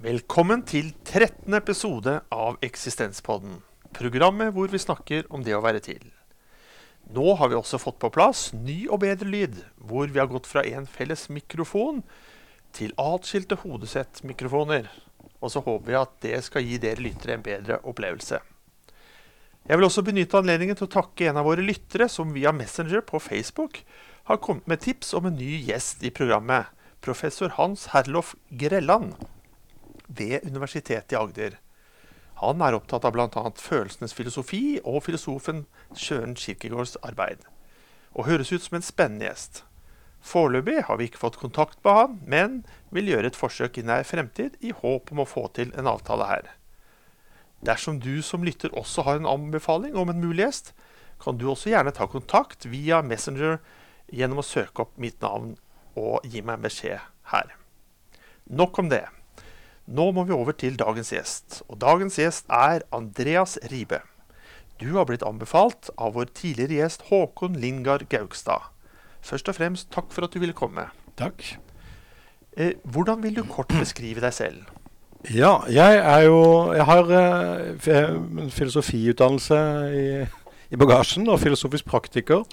Velkommen til 13. episode av Eksistenspodden. Programmet hvor vi snakker om det å være til. Nå har vi også fått på plass ny og bedre lyd, hvor vi har gått fra en felles mikrofon til atskilte hodesettmikrofoner. Og så håper vi at det skal gi dere lyttere en bedre opplevelse. Jeg vil også benytte anledningen til å takke en av våre lyttere som via Messenger på Facebook har kommet med tips om en ny gjest i programmet. Professor Hans Herlof Grelland ved Universitetet i Agder. Han er opptatt av bl.a. følelsenes filosofi og filosofen Sjøren Kirkegaards arbeid. Og høres ut som en spennende gjest. Foreløpig har vi ikke fått kontakt med han, men vil gjøre et forsøk i nær fremtid i håp om å få til en avtale her. Dersom du som lytter også har en anbefaling om en mulig gjest, kan du også gjerne ta kontakt via Messenger gjennom å søke opp mitt navn og gi meg en beskjed her. Nok om det. Nå må vi over til dagens gjest. Og dagens gjest er Andreas Ribe. Du har blitt anbefalt av vår tidligere gjest Håkon Lingard Gaugstad. Først og fremst takk for at du ville komme. Takk. Eh, hvordan vil du kort beskrive deg selv? Ja, jeg er jo Jeg har eh, filosofiutdannelse i, i, bagasjen og filosofisk praktiker.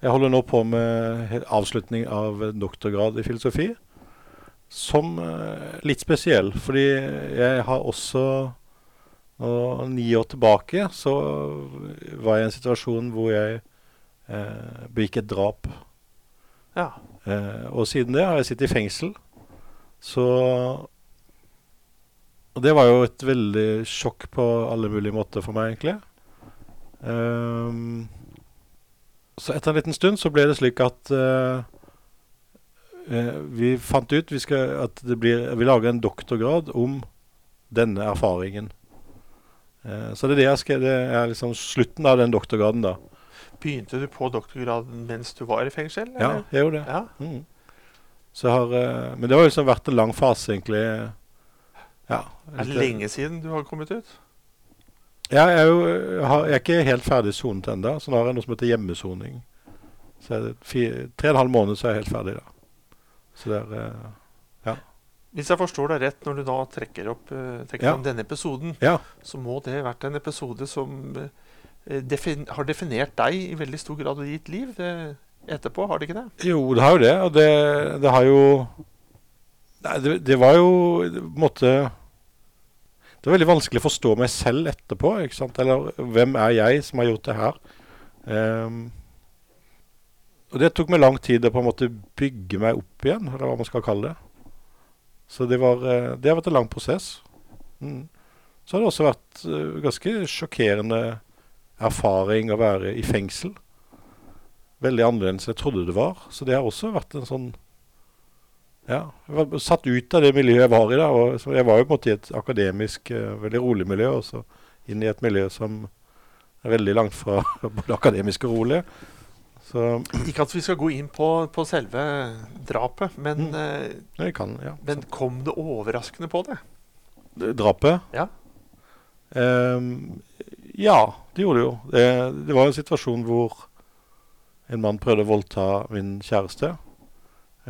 Jeg holder nå på med avslutning av doktorgrad i filosofi som uh, litt spesiell. Fordi jeg har også og Ni år tilbake så var jeg i en situasjon hvor jeg eh, begikk et drap. Ja. Eh, og siden det har jeg sittet i fengsel. Så Og det var jo et veldig sjokk på alle mulige måter for meg, egentlig. Um, så etter en liten stund så ble det slik at eh, vi fant ut vi skal, at det blir, vi lager en doktorgrad om denne erfaringen. Eh, så det er, det, jeg skal, det er liksom slutten av den doktorgraden, da. Begynte du på doktorgraden mens du var i fengsel? Eller? Ja, jeg gjorde det. Ja. Mm. Har, eh, men det har liksom vært en lang fase, egentlig. Ja, er det lenge siden du har kommet ut? Ja, jeg er, jo, jeg er ikke helt ferdig sonet ennå, så nå har jeg noe som heter hjemmesoning. Så tre og en halv måned, så er jeg helt ferdig. da. Så det er eh, Ja. Hvis jeg forstår deg rett, når du da trekker opp eh, trekker ja. denne episoden, ja. så må det ha vært en episode som eh, defin har definert deg i veldig stor grad i ditt liv etterpå, har det ikke det? Jo, det har jo det. Og det, det har jo Nei, det, det, var jo på en måte Det var veldig vanskelig å forstå meg selv etterpå. ikke sant? Eller hvem er jeg som har gjort det her? Um, og det tok meg lang tid å på en måte bygge meg opp igjen, eller hva man skal kalle det. Så det, var, eh, det har vært en lang prosess. Mm. Så har det også vært uh, ganske sjokkerende erfaring å være i fengsel. Veldig annerledes enn jeg trodde det var. Så det har også vært en sånn Ja. Jeg var satt ut av det miljøet jeg var i. da, og Jeg var jo på en måte i et akademisk, uh, veldig rolig miljø, og så inn i et miljø som er veldig langt fra både akademisk og rolig. Så, ikke at vi skal gå inn på, på selve drapet, men, mm. eh, kan, ja. men kom det overraskende på det? Drapet? Ja. Um, ja, det gjorde det jo. Det, det, var en situasjon hvor en mann prøvde å voldta min kjæreste.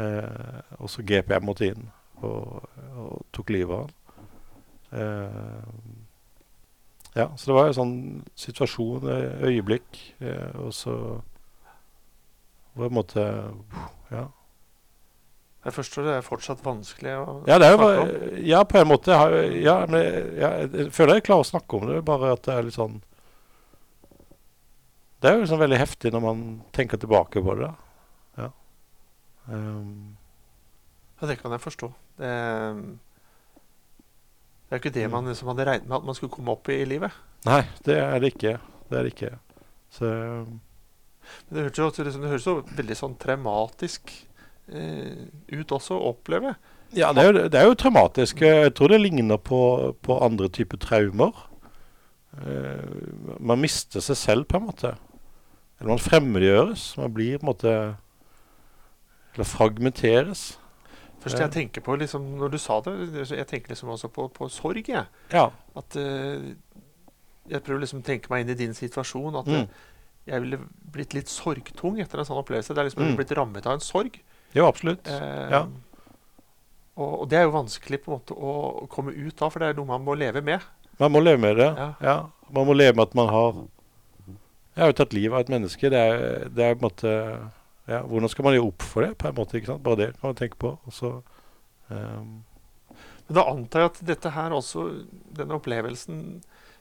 Uh, og så grep jeg mot inn og, og, tok livet av han. Uh, ja, så det var en sånn situasjon, øyeblikk, uh, og så på en måte Ja. Jeg forstår det er fortsatt vanskelig å ja, snakke om. Ja, på en måte. Ja, men jeg, jeg føler jeg klarer å snakke om det, bare at det er litt sånn Det er jo liksom veldig heftig når man tenker tilbake på det. Ja. Um, ja, det kan jeg forstå. Det, det er ikke det man liksom hadde regnet med at man skulle komme opp i i livet. Nei, det er det ikke. Det er det ikke. Så men det høres jo, det høres jo veldig sånn traumatisk eh, ut også å oppleve. Ja, det er, jo, det er, jo, traumatisk. Jeg tror det ligner på, på andre typer traumer. Eh, man mister seg selv, på en måte. Eller man fremmedgjøres. Man blir på en måte Eller fragmenteres. Først jeg tenker på, liksom, Når du sa det, jeg tenker liksom også på, på sorg. Jeg. Ja. At uh, Jeg prøver liksom å tenke meg inn i din situasjon. At mm jeg ville blitt litt sorgtung etter en sånn opplevelse. Det er liksom mm. blitt rammet av en sorg. Jo, absolutt. Eh, ja. Og, og det er jo vanskelig på en måte å komme ut av, for det er noe man må leve med. Man må leve med det. Ja. Ja. Man må leve med at man har Jeg har jo tatt livet av et menneske. Det er, det er på en måte ja, Hvordan skal man gjøre opp for det? på en måte, ikke sant? Bare det kan man tenke på. Og så um. Men da antar jeg at dette her også, denne opplevelsen,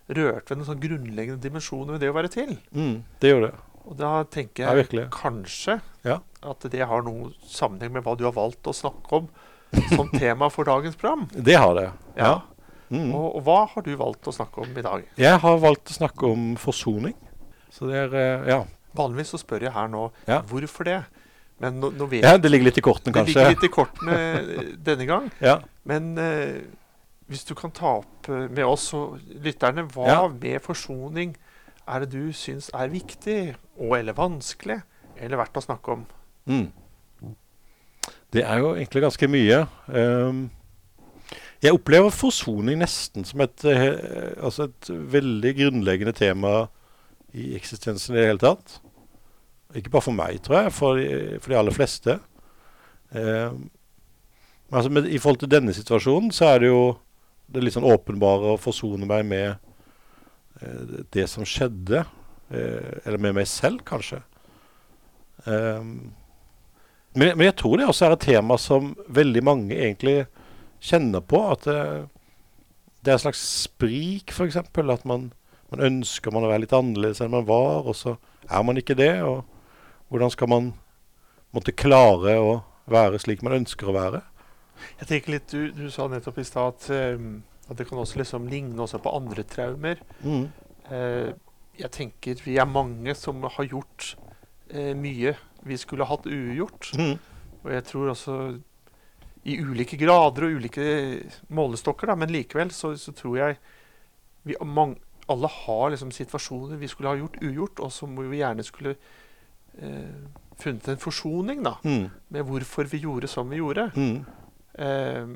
rørte ved noen sånn grunnleggende dimensjoner ved det å være til. mm, Det gjør det. Og da tenker jeg ja, kanskje Ja. at det har noe sammenheng med hva du har valgt å snakke om som tema for dagens program. Det har det. Ja. Mm. Og, og hva har du valgt å snakke om i dag? Jeg har valgt å snakke om forsoning. Så det er eh, Ja. Vanligvis så spør jeg her nå hvorfor det. Men nå, nå vet ja det ligger litt i kortene, det ligger litt i kortene denne gang. Ja. Men eh, hvis du kan ta opp eh, med oss og lytterne, hva Ja. med forsoning er det du syns er viktig, og eller vanskelig, eller verdt å snakke om? Mm. Det er jo egentlig ganske mye. Ehm, jeg opplever forsoning nesten som et, eh, altså et veldig grunnleggende tema i eksistensen i det hele tatt. Ikke bare for meg, tror jeg, for, for de aller fleste. Men altså med, I forhold til denne situasjonen så er det jo det litt sånn åpenbare å forsone meg med eh, det som skjedde. eh, eller med meg selv, kanskje. Um, men, men jeg tror det også er et tema som veldig mange egentlig kjenner på. At det, det er et slags sprik, f.eks. At man, man ønsker man å være litt annerledes enn man var, og så er man ikke det. Og hvordan skal man måtte klare å være slik man ønsker å være? Jeg tenker litt, Du, du sa nettopp i stad at, eh, at det kan også liksom ligne også på andre traumer. Mm. Eh, jeg tenker vi er mange som har gjort eh, mye vi skulle hatt ugjort. Mm. Og jeg tror også i ulike grader og ulike målestokker, da, men likevel så, så tror jeg vi mang, alle har liksom situasjoner vi skulle ha gjort ugjort, og som vi gjerne skulle eh, funnet en forsoning da, Mm. med hvorfor vi gjorde som vi gjorde. Mm. Eh,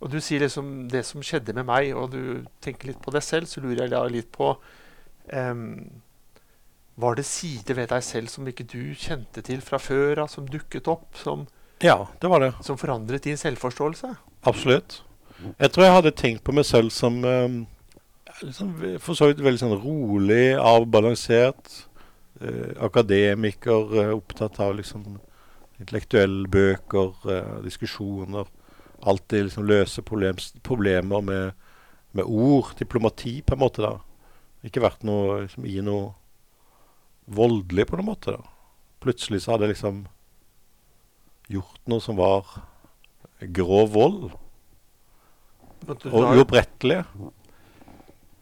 og du sier liksom det som skjedde med meg, og du tenker litt på deg selv, så lurer jeg da litt på em, Var det sider ved deg selv som ikke du kjente til fra før av, som dukket opp, som, Ja, det var det. som forandret din selvforståelse? Absolutt. Jeg tror jeg hadde tenkt på meg selv som um, liksom, for så vidt veldig sånn rolig, avbalansert. eh, akademiker, eh, opptatt av liksom intellektuelle bøker, eh, diskusjoner. Alltid liksom løse problems, problemer med, med ord. Diplomati, på en måte. da. Ikke vært noe liksom, i noe voldelig, på noen måte. da. Plutselig så hadde jeg liksom gjort noe som var grov vold. Og uopprettelig.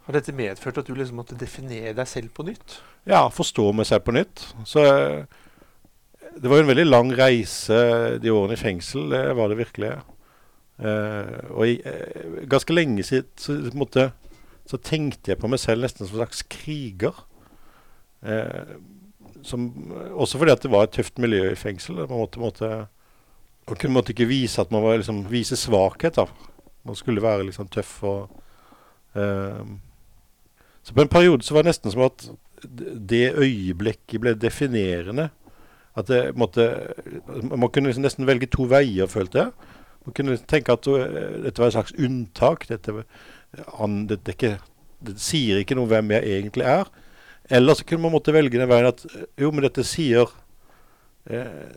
Har dette medført at du liksom måtte definere deg selv på nytt? Ja, forstå meg selv på nytt. Så eh, det var jo en veldig lang reise de årene i fengsel. Det var det virkelig. Eh, og i, eh, ganske lenge siden så, måte, så tenkte jeg på meg selv nesten som en slags kriger. Eh, som, også fordi at det var et tøft miljø i fengsel. Man måtte, måtte, man kunne måtte ikke vise at man var liksom, vise svakhet. da. Man skulle være liksom tøff og eh, Så på en periode så var det nesten som at det øyeblikket ble definerende. At det måtte Man kunne liksom nesten velge to veier, følte jeg. Man kunne liksom tenke at øh, dette var et slags unntak. Dette, an, det, det, ikke, det sier ikke noe om hvem jeg egentlig er. Eller så kunne man måtte velge den veien at øh, jo, men dette sier eh,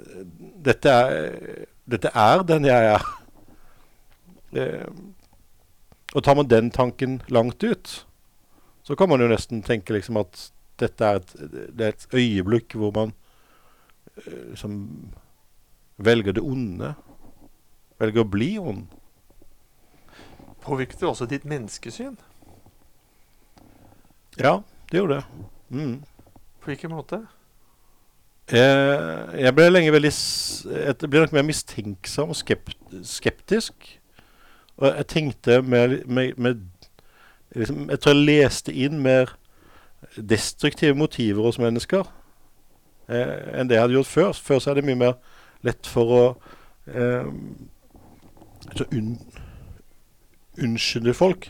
dette, er, dette er den jeg er. Eh, og tar man den tanken langt ut, så kan man jo nesten tenke liksom at dette er et, det er et øyeblikk hvor man eh, liksom velger det onde. Velger å bli ond. Påvirket det også ditt menneskesyn? Ja, det gjorde det. Mm. På hvilken måte? Eh, jeg ble lenge veldig Jeg ble nok mer mistenksom og skept, skeptisk. Og jeg tenkte mer, mer, mer liksom, Jeg tror jeg leste inn mer destruktive motiver hos mennesker enn det jeg hadde gjort før. Før så er det mye mer lett for å eh, altså unn, unnskylde folk.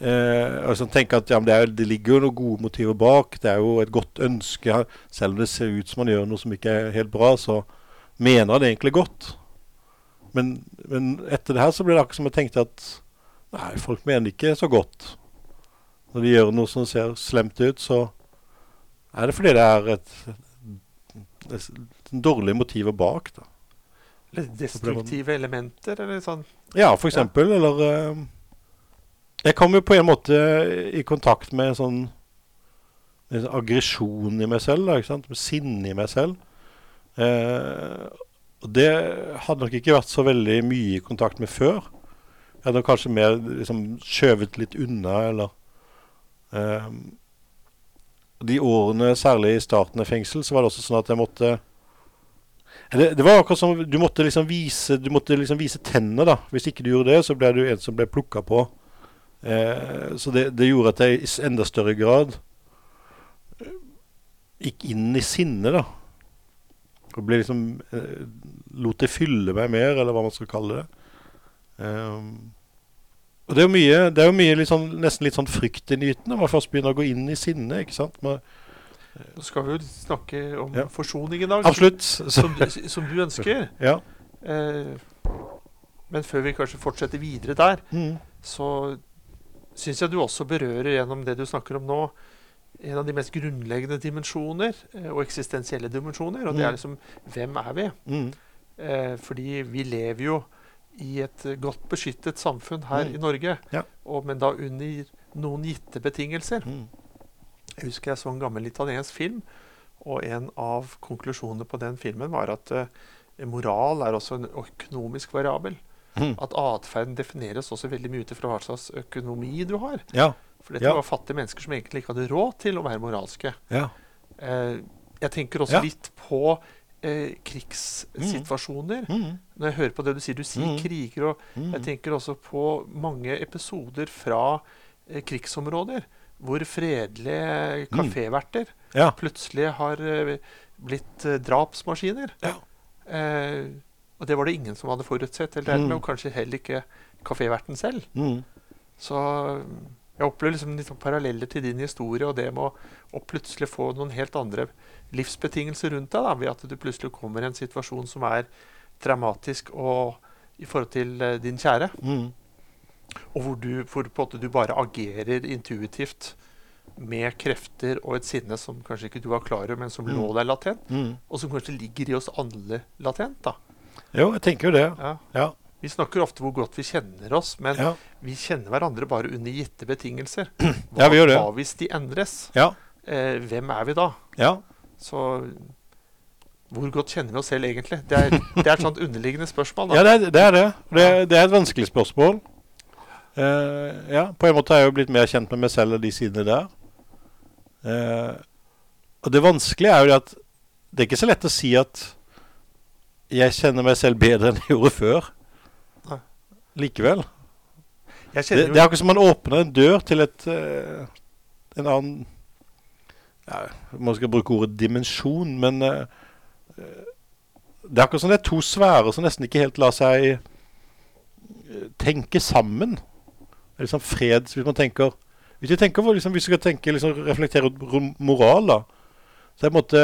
Eh, altså tenke at ja, det, er, det ligger jo noen gode motiver bak. Det er jo et godt ønske. Selv om det ser ut som man gjør noe som ikke er helt bra, så mener han egentlig godt. Men, men etter det her så ble det akkurat som jeg tenkte at nei, folk mener ikke så godt. Når de gjør noe som ser slemt ut, så er det fordi det er et dårlige motiver bak. da. Eller destruktive elementer, eller sånn. Ja, for eksempel. Eller uh, Jeg kom jo på en måte i kontakt med sånn sånn aggresjon i meg selv. Da, ikke sant? Med sinne i meg selv. Eh, og det hadde nok ikke vært så veldig mye i kontakt med før. Jeg hadde kanskje mer liksom skjøvet litt unna, eller eh, De årene, særlig i starten av fengsel, så var det også sånn at jeg måtte det, det, var akkurat som du måtte liksom vise Du måtte liksom vise tennene. da Hvis ikke du gjorde det, så ble du en som ble plukka på. Eh, så det, det, gjorde at jeg i enda større grad eh, gikk inn i sinnet, da. Og ble liksom eh, Lot det fylle meg mer, eller hva man skal kalle det. Um, og det er jo mye, det er jo mye litt sånn, nesten litt sånn fryktinngytende når man først begynner å gå inn i sinnet. ikke sant? Man, nå skal vi jo snakke om Ja. forsoning i dag, absolutt. som, som, du- ønsker. ja. Eh, men før vi kanskje fortsetter videre der, Mm. så syns jeg du også berører gjennom det du snakker om nå, en av de mest grunnleggende dimensjoner, eh, og eksistensielle dimensjoner. Og det Mm. er liksom hvem er vi? Mm. Eh, fordi vi lever jo i et godt beskyttet samfunn her Mm. i Norge, Ja. og, men da under noen gitte betingelser. Mm. Jeg husker jeg så en gammel italiensk film, og en av konklusjonene på den filmen var at uh, moral er også en økonomisk variabel. Mm. At atferden defineres også veldig mye ut ifra hva slags økonomi du har. Ja. For dette Ja. var fattige mennesker som egentlig ikke hadde råd til å være moralske. Ja. Uh, jeg tenker også litt på eh, krigssituasjoner. Mm. Når jeg hører på det du sier, du sier Mm. kriger, og Mm. jeg tenker også på mange episoder fra eh, krigsområder hvor fredelige Mm. kaféverter Ja. plutselig har eh, blitt eh, drapsmaskiner. Ja. Eh, og det var det ingen som hadde forutsett, eller dermed, Mm. og kanskje heller ikke kaféverten selv. Mm. Så jeg opplever liksom litt sånn paralleller til din historie og det med å, å plutselig få noen helt andre livsbetingelser rundt deg, da, ved at du plutselig kommer i en situasjon som er traumatisk og i forhold til eh, din kjære, Mm. og hvor du, hvor du bare agerer intuitivt med krefter og et sinne som kanskje ikke du var klar over, men som Mm. lå der latent, Mm. og som kanskje ligger i oss alle latent. da. Jo, jeg tenker jo det. Ja. Ja. Vi snakker ofte hvor godt vi kjenner oss, men Ja. vi kjenner hverandre bare under gitte betingelser. Ja, vi gjør det. Hva hvis de endres? Ja. Eh, hvem er vi da? ja. Så hvor godt kjenner vi oss selv egentlig? Det er, det er et sånt underliggende spørsmål. Da. Ja, det er det. Er det. Det, det er et vanskelig spørsmål. Eh, ja, På en måte har jeg jo blitt mer kjent med meg selv og de sidene der. Eh, og det vanskelige er jo det at det er ikke så lett å si at jeg kjenner meg selv bedre enn jeg gjorde før. Likevel. Det, det er akkurat som man åpner en dør til et uh, en annen ja, Man skal bruke ordet dimensjon, men eh, det er akkurat som det er to sfærer som nesten ikke helt lar seg tenke sammen. Det er liksom fred Hvis man tenker Hvis vi tenker liksom, hvis vi skal tenke, liksom, reflektere rundt moral, da, så er det en måte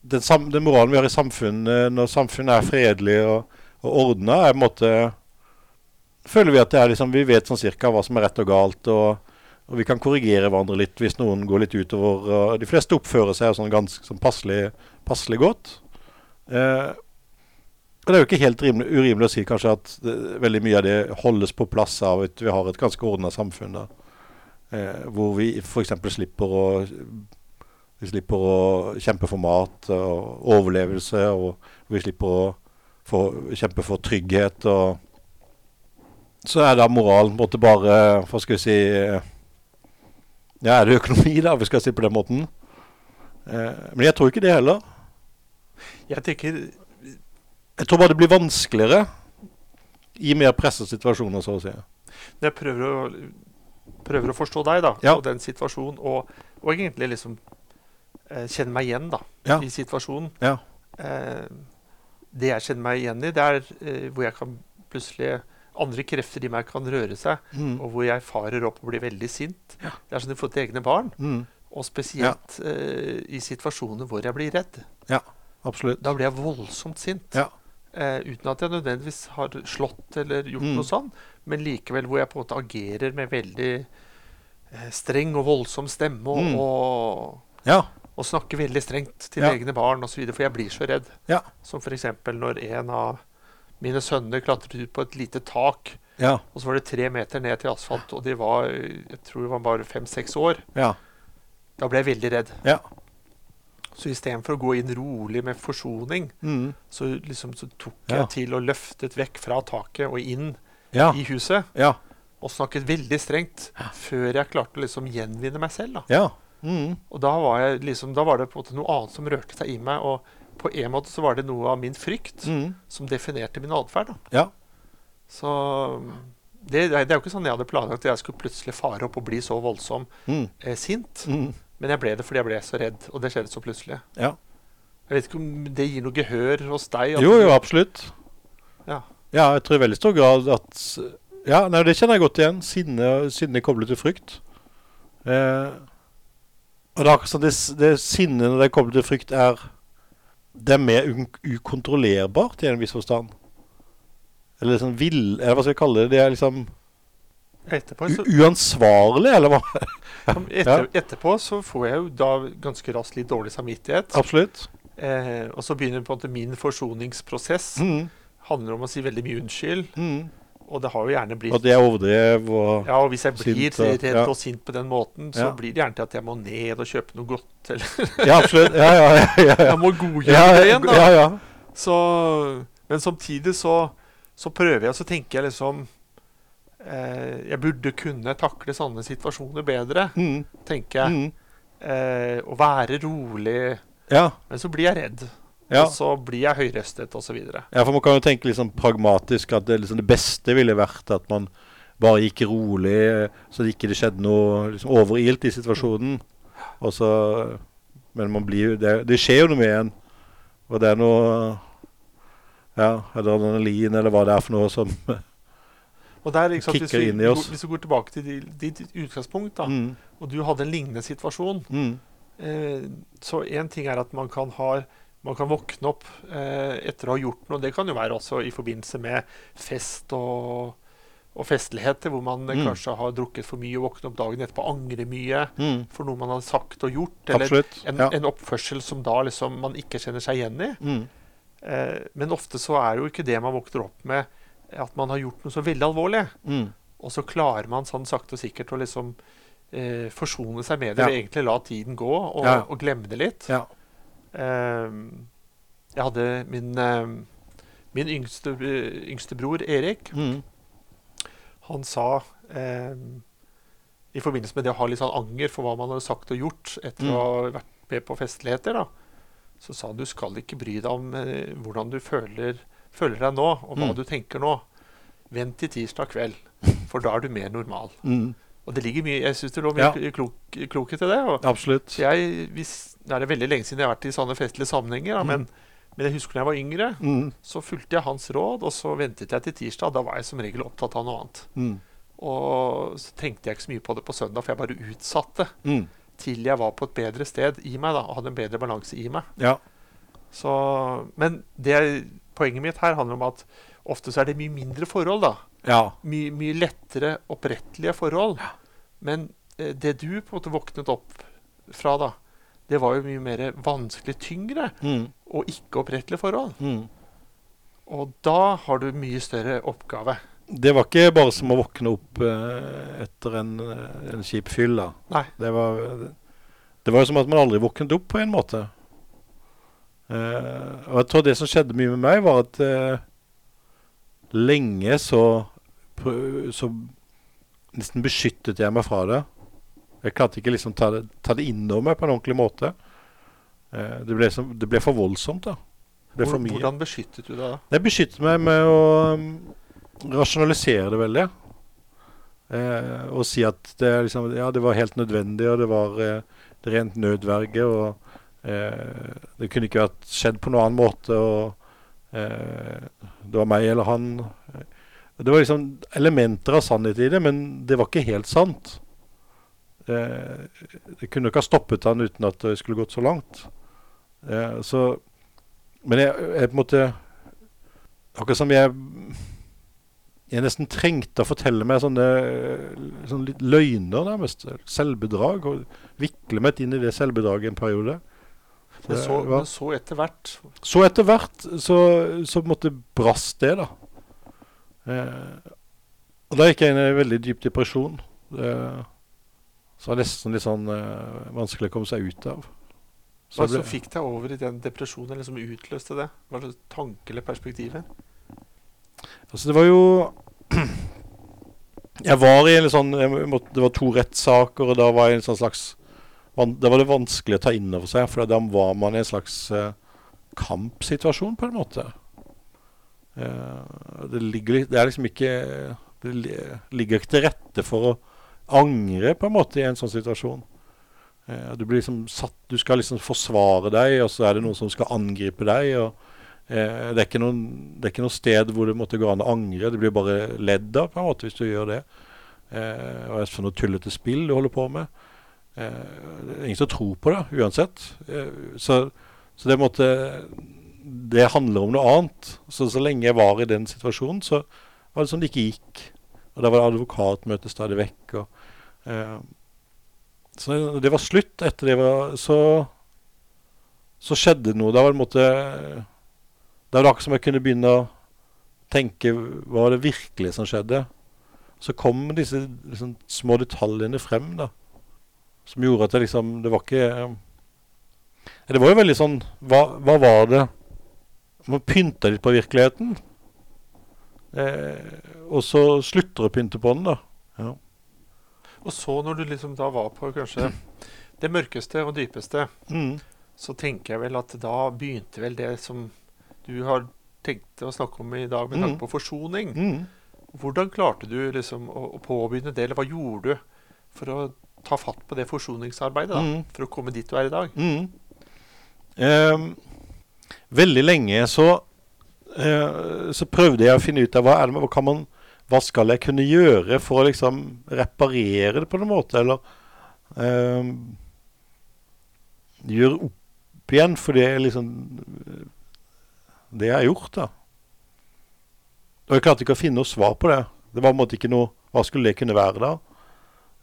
den, sam, den moralen vi har i samfunnet, når samfunnet er fredelig og, og ordna, er på en måte føler vi at det er liksom, vi vet sånn cirka hva som er rett og galt, og, og vi kan korrigere hverandre litt hvis noen går litt utover. Og de fleste oppfører seg sånn ganske sånn passelig, passelig godt. Eh, og det er jo ikke helt rimelig, urimelig å si kanskje at det, veldig mye av det holdes på plass av at vi har et ganske ordna samfunn da. Eh, hvor vi f.eks. slipper vi slipper å kjempe for mat og overlevelse, og vi slipper å få, kjempe for trygghet. og så er da moralen måte bare Hva skal vi si eh, Ja, er det økonomi, da, vi skal si på den måten? Eh, men jeg tror ikke det heller. Jeg tenker Jeg tror bare det blir vanskeligere i mer pressa situasjoner, så å si. Jeg prøver å, prøver å forstå deg da, Ja. og den situasjonen, og, og egentlig liksom eh, kjenne meg igjen da, Ja. i situasjonen Ja. eh, Det jeg kjenner meg igjen i, det er eh, hvor jeg kan plutselig Andre krefter i meg kan røre seg, Mm. og hvor jeg farer opp og blir veldig sint. Ja. Det er sånn i forhold til egne barn, Mm. og spesielt eh, i situasjoner hvor jeg blir redd. Ja, Absolutt. Da blir jeg voldsomt sint. Ja. Eh, uten at jeg nødvendigvis har slått eller gjort Mm. noe sånn, men likevel hvor jeg på en måte agerer med veldig eh, streng og voldsom stemme og, Mm. og, Ja. Og snakke veldig strengt til Ja. egne barn osv., for jeg blir så redd. Ja. Som f.eks. når en av mine sønner klatret ut på et lite tak, Ja. og så var det tre meter ned til asfalt, og de var jeg tror det var bare fem-seks år. Ja. Da ble jeg veldig redd. Ja. Så istedenfor å gå inn rolig med forsoning, Mm. så, liksom, så tok jeg til og løftet vekk fra taket og inn i huset. Ja. Og snakket veldig strengt før jeg klarte å liksom gjenvinne meg selv. da. Ja. Mm. Og da var, jeg liksom, da var det på en måte noe annet som rørte seg i meg. Og på en måte så var det noe av min frykt Mm. som definerte min atferd. Ja. Så det, det er jo ikke sånn jeg hadde planlagt at jeg skulle plutselig fare opp og bli så voldsom Mm. eh, sint. Mm. Men jeg ble det fordi jeg ble så redd, og det skjedde så plutselig. Ja. Jeg vet ikke om det gir noe gehør hos deg? Jo, jo, absolutt. Ja. Ja, jeg tror i veldig stor grad at Ja, nei, det kjenner jeg godt igjen. Sinne, sinne koblet til frykt. Eh, og det er akkurat som det, det sinnet når det er koblet til frykt, er Det er mer ukontrollerbart i en viss forstand. Eller sånn vill Eller hva skal jeg kalle det? Det er liksom Etterpå, så, uansvarlig, eller hva? etter, etterpå så får jeg jo da ganske raskt litt dårlig samvittighet. Absolutt. Eh, og så begynner på en måte min forsoningsprosess. Mm. Handler om å si veldig mye unnskyld. Mm. Og det har jo gjerne blitt Og det er overdrev og Ja, og hvis jeg blir Sint og- ja. og sint på den måten, så Ja. blir det gjerne til at jeg må ned og kjøpe noe godt. Eller Ja, absolutt. Ja, ja, ja. jeg må godgjøre det igjen, da. ja, ja. Så, men samtidig så, så prøver jeg, så tenker jeg liksom eh, Jeg burde kunne takle sånne situasjoner bedre, Mm. tenker jeg. Mm. Eh, og være rolig. Ja. Men så blir jeg redd. Ja. Og så blir jeg høyrøstet osv. ja, for man kan jo tenke liksom pragmatisk at det, liksom det beste ville vært at man bare gikk rolig, så det ikke skjedde noe liksom, overilt i situasjonen. Og så, men man blir jo det, det skjer jo noe med en. Og det er noe Ja, adrenalin eller hva det er for noe som Og der, sant, hvis, Kicker vi, oss. hvis vi går tilbake til ditt utgangspunkt, da, mm, og du hadde en lignende situasjon mm, eh, Så én ting er at man kan ha man kan våkne opp eh, etter å ha gjort noe. Det kan jo være også i forbindelse med fest og, og festligheter, hvor man Mm. kanskje har drukket for mye og våkner opp dagen etterpå og angrer mye mm, for noe man har sagt og gjort. Eller absolutt. en, Ja. en oppførsel som da liksom man ikke kjenner seg igjen i. Mm, Eh, men ofte så er jo ikke det man våkner opp med, at man har gjort noe så veldig alvorlig. mm, Og så klarer man sånn sakte og sikkert å liksom eh, forsone seg med det. Ja. Eller egentlig la tiden gå og, Ja. og glemme det litt. ja. Ehm, jeg hadde min, ehm, min yngste, yngste bror Erik. Mm, Han sa ehm, i forbindelse med det å ha litt sånn anger for hva man hadde sagt og gjort etter Mm. å ha vært med på festligheter, da, så sa han du skal ikke bry deg om eh, hvordan du føler, føler deg nå, og hva Mm. du tenker nå. Vent til tirsdag kveld, for da er du mer normal. mm, Og det ligger mye, jeg syns det lå mye Ja. klok, klokhet i det. Og, absolutt. jeg, hvis, Det er veldig lenge siden jeg har vært i sånne festlige sammenhenger, da, Mm. men, men jeg husker da jeg var yngre, Mm, så fulgte jeg hans råd, og så ventet jeg til tirsdag. Da var jeg som regel opptatt av noe annet. mm, Og så tenkte jeg ikke så mye på det på søndag, for jeg bare utsatte mm, til jeg var på et bedre sted i meg da, og hadde en bedre balanse i meg. ja. Så, men det, poenget mitt her handler om at ofte så er det mye mindre forhold. da. Ja. Mye, mye lettere opprettelige forhold. Men eh, det du på en måte våknet opp fra, da, det var jo mye mer vanskelig, tyngre Mm, og ikke opprettelige forhold. mm. Og da har du mye større oppgave. Det var ikke bare som å våkne opp eh, etter en, eh, en kjip fyll. da. Nei. Det var, det var jo som at man aldri våknet opp, på en måte. Eh, og jeg tror det som skjedde mye med meg, var at eh, lenge så, så nesten beskyttet jeg meg fra det. Jeg klarte ikke liksom ta det, ta det innover meg på en ordentlig måte. Eh, det, ble som, det ble for voldsomt, da. Hvordan beskyttet du deg da? Jeg beskyttet meg med å um, rasjonalisere det veldig. Eh, og si at det, liksom, ja, det var helt nødvendig, og det var eh, rent nødverge. Og eh, det kunne ikke vært skjedd på noen annen måte. Og eh, det var meg eller han. Det var liksom elementer av sannhet i det, men det var ikke helt sant. Eh, det kunne ikke ha stoppet han uten at det skulle gått så langt. Eh, så men jeg, jeg på en måte Akkurat som jeg Jeg nesten trengte å fortelle meg sånne, sånne løgner, nærmest. Selvbedrag. Og vikle meg inn i det selvbedraget en periode. Men så, det var- men så etter hvert Så etter hvert så, så måtte brast det, da. Eh, og da gikk jeg inn i en veldig dyp depresjon. Eh, så det var nesten litt sånn uh, vanskelig å komme seg ut av. Hva som fikk deg over i den depresjonen, eller som utløste det? Hva slags tanke eller perspektiv? Altså, det var jo Jeg var i en sånn måtte, Det var to rettssaker, og da var jeg en sånn slags Da var det vanskelig å ta inn over seg, for da var man i en slags uh, kampsituasjon, på en måte. Uh, det, ligger, det er liksom ikke Det ligger ikke til rette for å angre, på en måte, i en sånn situasjon. Eh, du blir liksom satt Du skal liksom forsvare deg, og så er det noen som skal angripe deg. og Eh, det, er noen, det er ikke noe sted hvor det måtte gå an å angre. Det blir bare ledd av på en måte hvis du gjør det. Eh, og for noe tullete spill du holder på med. Eh, det er ingen som tror på det uansett. Eh, så, så det måtte Det handler om noe annet. Så så lenge jeg var i den situasjonen, så var det som det ikke gikk. Og da var det advokatmøte stadig vekk. Og, så når det var slutt etter det var Så, så skjedde noe. Da var det en måte Det var akkurat som jeg kunne begynne å tenke hva var det virkelig som skjedde. Så kom disse liksom, små detaljene frem, da. Som gjorde at det liksom Det var ikke eh, Det var jo veldig sånn Hva, hva var det Man pynta litt på virkeligheten. Eh, og så slutter å pynte på den, da. Ja. Og så når du liksom da var på kanskje det mørkeste og dypeste, Mm. så tenker jeg vel at da begynte vel det som du har tenkt å snakke om i dag, med Mm. tanke på forsoning. Mm. Hvordan klarte du liksom å, å påbegynne det, eller hva gjorde du for å ta fatt på det forsoningsarbeidet, da, Mm. for å komme dit du er i dag? Mm. Ehm, veldig lenge så, eh, så prøvde jeg å finne ut av hva, er det, hva, kan man, hva skal jeg kunne gjøre for å liksom reparere det på noen måte, eller eh, gjøre opp igjen for det liksom det jeg har gjort, da. Og jeg klarte ikke å finne noe svar på det. Det var på en måte ikke noe Hva skulle det kunne være da?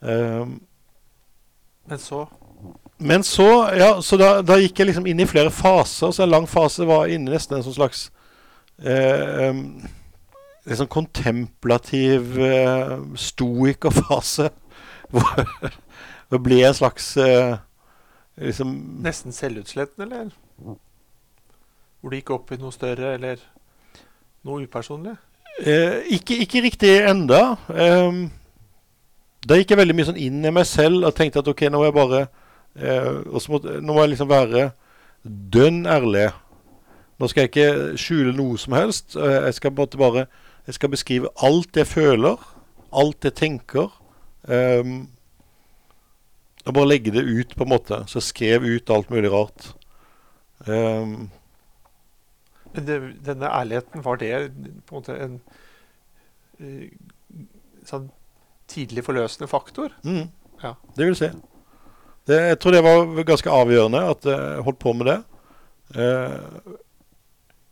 Eh, Men så men så, ja, så da, da gikk jeg liksom inn i flere faser. Så en lang fase var inne nesten en sånn slags eh, um, Sånn kontemplativ uh, stoikerfase. Hvor det ble en slags uh, liksom nesten selvutslettende, eller? Hvor det gikk opp i noe større, eller noe upersonlig? Uh, ikke, ikke riktig enda. Um, da gikk jeg veldig mye sånn inn i meg selv og tenkte at ok, nå må jeg bare uh, så Nå må jeg liksom være dønn ærlig. Nå skal jeg ikke skjule noe som helst. Jeg skal på en måte bare Jeg skal beskrive alt jeg føler, alt jeg tenker. Um, og bare legge det ut, på en måte. Så jeg skrev ut alt mulig rart. Um, Men det, denne ærligheten, var det på en måte en uh, sånn tidlig forløsende faktor? mm, Ja. Det vil si. Det, jeg tror det var ganske avgjørende at jeg holdt på med det. Uh,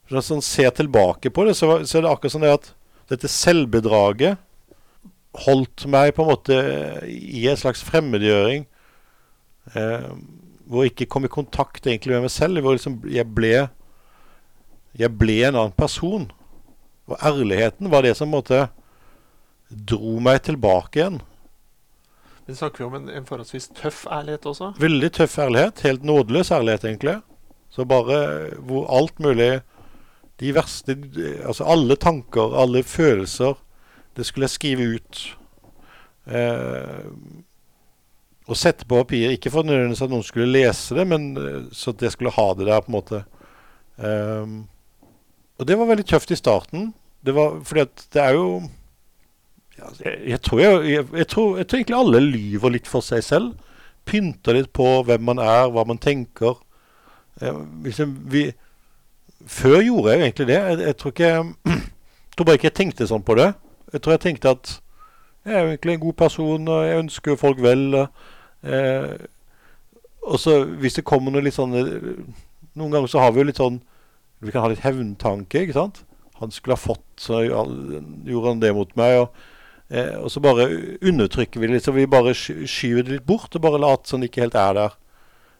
når sånn ser tilbake på det, så, så er det akkurat sånn det at dette selvbedraget holdt meg på en måte i en slags fremmedgjøring. Eh, hvor jeg ikke kom i kontakt egentlig med meg selv. Hvor liksom jeg ble Jeg ble en annen person. Og ærligheten var det som måte dro meg tilbake igjen. Men snakker vi om en, en forholdsvis tøff ærlighet også? Veldig tøff ærlighet. Helt nådeløs ærlighet, egentlig. Så bare hvor alt mulig De verste Altså alle tanker, alle følelser, det skulle jeg skrive ut. Eh, og sette på papir. Ikke for nødvendigvis at noen skulle lese det, men eh, så at jeg skulle ha det der, på en måte. Eh, og det var veldig tøft i starten. Det var fordi at det er jo ja, jeg, jeg, tror jeg, jeg, tror, jeg tror egentlig alle lyver litt for seg selv. Pynter litt på hvem man er, hva man tenker. Eh, liksom, vi, før gjorde jeg egentlig det. Jeg, jeg tror ikke jeg tror bare ikke jeg tenkte sånn på det. Jeg tror jeg tenkte at jeg er egentlig en god person, og jeg ønsker folk vel. Eh, og så hvis det kommer noe litt sånn Noen ganger så har vi jo litt sånn Vi kan ha litt hevntanke, ikke sant? han skulle ha fått, så gjorde han det mot meg. Og, eh, og så bare undertrykker vi det litt, så vi bare skyver det litt bort og bare later som det ikke helt er der.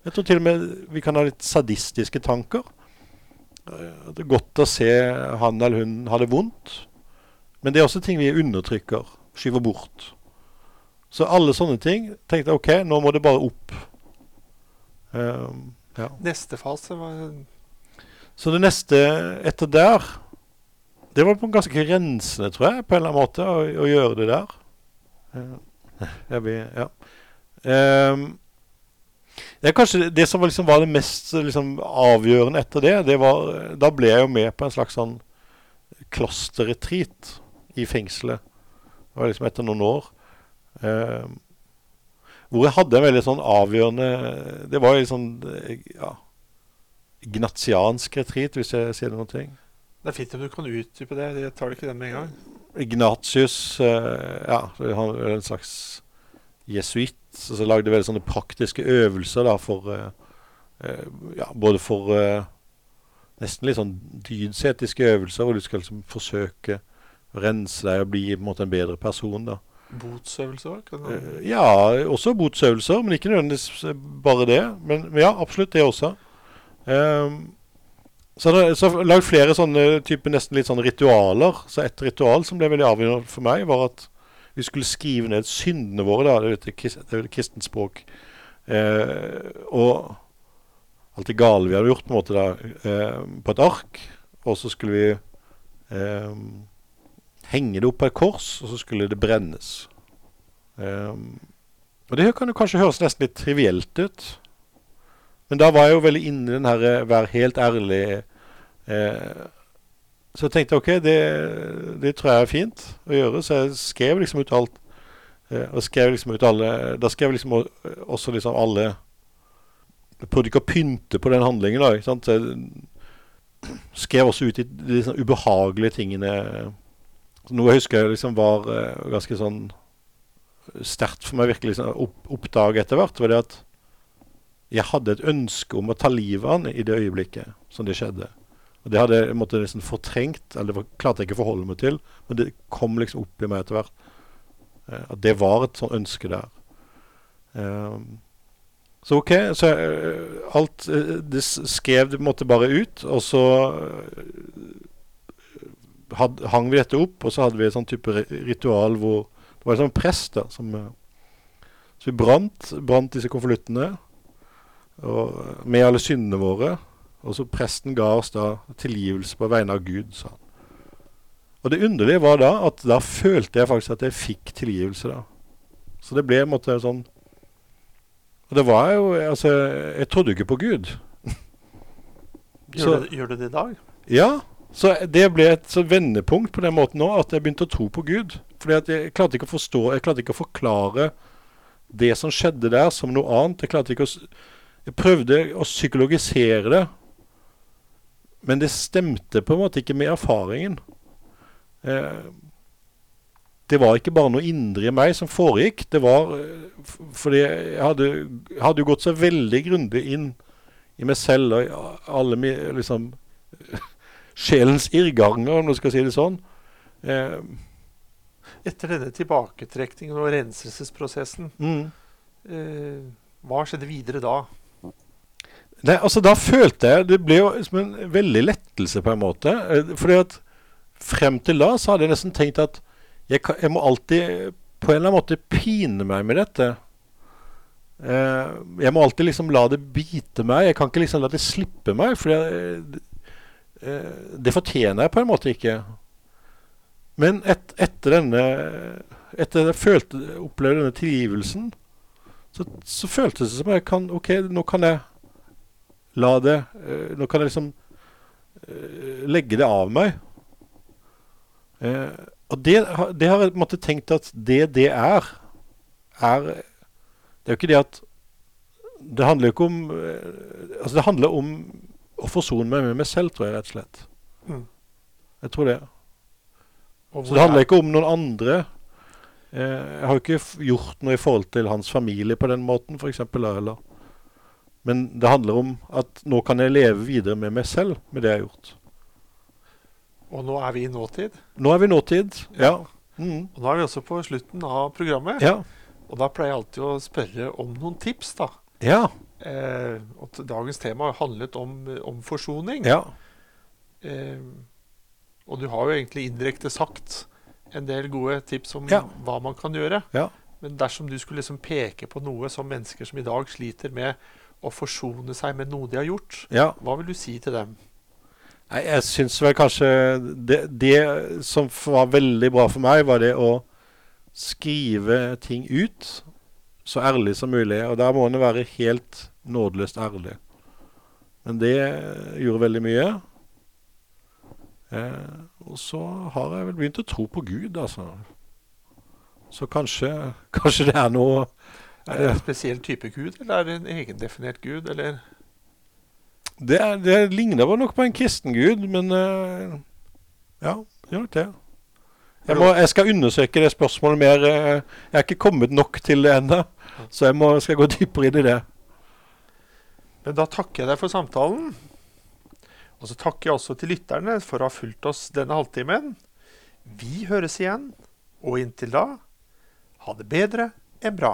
Jeg tror til og med vi kan ha litt sadistiske tanker. Eh, det er godt å se han eller hun ha det vondt. Men det er også ting vi undertrykker, skyver bort. Så alle sånne ting tenkte jeg OK, nå må det bare opp. Um, ja. Neste fase var Så det neste etter der Det var på en ganske rensende, tror jeg, på en eller annen måte, å, å gjøre det der. Uh, jeg vil, ja. Um, det er kanskje det som liksom var det mest liksom, avgjørende etter det. det var, da ble jeg jo med på en slags sånn klosterretreat i fengselet. Det var liksom etter noen år. Eh, hvor jeg hadde en veldig sånn avgjørende Det var jo sånn ja, Gnatiansk retreat, hvis jeg sier noen ting. Det er fint om du kan utdype det. Jeg tar det ikke den med en gang. Ignatius eh, ja, han er en slags jesuitt. Så lagde veldig sånne praktiske øvelser da for eh, eh ja, Både for eh, nesten litt sånn dydsetiske øvelser, hvor du skal liksom forsøke å rense deg og bli på en måte en bedre person. da. Botsøvelser? Uh, ja, også botsøvelser, men ikke nødvendigvis bare det. Men, men ja, absolutt det også. Um, så har jeg lagd flere sånne type nesten litt sånne ritualer. Så et ritual som ble veldig avgjørende for meg, var at vi skulle skrive ned syndene våre. da, Det er jo kristent språk. Eh, og alt det gale vi hadde gjort, på en måte da, eh, på et ark. Og så skulle vi eh, henge det opp på et kors, og så skulle det brennes. Um, og Det kan jo kanskje høres nesten litt trivielt ut. Men da var jeg jo veldig inne i den her eh, vær helt ærlig eh, Så jeg tenkte OK, det, det, tror jeg er fint å gjøre. Så jeg skrev liksom ut alt. Eh, og skrev liksom ut alle Da skrev liksom også liksom alle Jeg prøvde ikke å pynte på den handlingen. da, ikke sant? Så jeg skrev også ut de, de sånn ubehagelige tingene noe jeg husker liksom var uh, ganske sånn sterkt for meg virkelig liksom, opp, oppdage etter hvert, var det at jeg hadde et ønske om å ta livet av han i det øyeblikket som det skjedde. Og Det hadde jeg måtte liksom fortrengt, eller det klarte jeg ikke å forholde meg til. Men det kom liksom opp i meg etter hvert. Uh, at det var et sånt ønske der. Um, så OK. Så uh, alt Det skrev det måte bare ut. Og så had, hang vi dette opp, og så hadde vi et sånn type ritual hvor det var en sånn prest da, som eh, Så vi brant, brant disse konvoluttene med alle syndene våre. Og så presten ga oss da tilgivelse på vegne av Gud, sa han. Og det underlige var da at da følte jeg faktisk at jeg fikk tilgivelse da. Så det ble en måte sånn Og det var jo Altså, jeg trodde jo ikke på Gud. gjør, du, gjør du det i dag? Ja. Så det ble et vendepunkt på den måten nå, at jeg begynte å tro på Gud. Fordi at jeg klarte ikke å forstå, jeg klarte ikke å forklare det som skjedde der, som noe annet. Jeg klarte ikke å Jeg prøvde å psykologisere det, men det stemte på en måte ikke med erfaringen. Eh, det var ikke bare noe indre i meg som foregikk. Det var eh, fordi jeg hadde, hadde gått så veldig grundig inn i meg selv og alle liksom sjelens irrganger, om du skal si det sånn. Eh, Etter denne tilbaketrekningen og renselsesprosessen, mm. eh, hva skjedde videre da? Nei, altså Da følte jeg Det ble jo som en veldig lettelse, på en måte. Eh, fordi at frem til da så hadde jeg nesten tenkt at jeg, kan, jeg må alltid på en eller annen måte pine meg med dette. Eh, jeg må alltid liksom la det bite meg. Jeg kan ikke liksom la det slippe meg. For jeg, Eh, det fortjener jeg på en måte ikke. Men et, etter denne Etter jeg følte, opplevde denne tilgivelsen, så, så føltes det som jeg kan OK, nå kan jeg la det uh, Nå kan jeg liksom uh, legge det av meg. Uh, og det, det, har jeg på en måte tenkt at det det er, er Det er jo ikke det at Det handler jo ikke om Altså, det handler om å forsone meg med meg selv, tror jeg rett og slett. Mm. Jeg tror det. Så det handler ikke om noen andre. Eh, jeg har jo ikke gjort noe i forhold til hans familie på den måten, f.eks. Eller. Men det handler om at nå kan jeg leve videre med meg selv med det jeg har gjort. Og nå er vi i nåtid. Nå er vi i nåtid. Ja. Mm. Og nå er vi også på slutten av programmet. Ja. Og da pleier jeg alltid å spørre om noen tips, da. Ja. Eh, og dagens tema handlet om, om forsoning. Ja. Eh, og du har jo egentlig indirekte sagt en del gode tips om Ja. hva man kan gjøre. Ja. Men dersom du skulle liksom peke på noe som mennesker som i dag sliter med å forsone seg med noe de har gjort, ja. hva vil du si til dem? Nei, jeg syns vel kanskje det, det som var veldig bra for meg, var det å skrive ting ut så ærlig som mulig. Og der må en være helt nådeløst ærlig. Men det gjorde veldig mye. Eh, og så har jeg vel begynt å tro på Gud, altså. Så kanskje, kanskje det er noe Er det en spesiell type gud, eller er det en egendefinert gud, eller Det, er- det ligner vel nok på en kristen gud, men uh, Ja, gjør nok det. Jeg, må, jeg skal undersøke det spørsmålet mer. eh, Jeg er ikke kommet nok til det ennå, så jeg må, skal gå dypere inn i det. Men da takker jeg deg for samtalen. Og så takker jeg også til lytterne for å ha fulgt oss denne halvtimen. Vi høres igjen, og inntil da ha det bedre enn bra.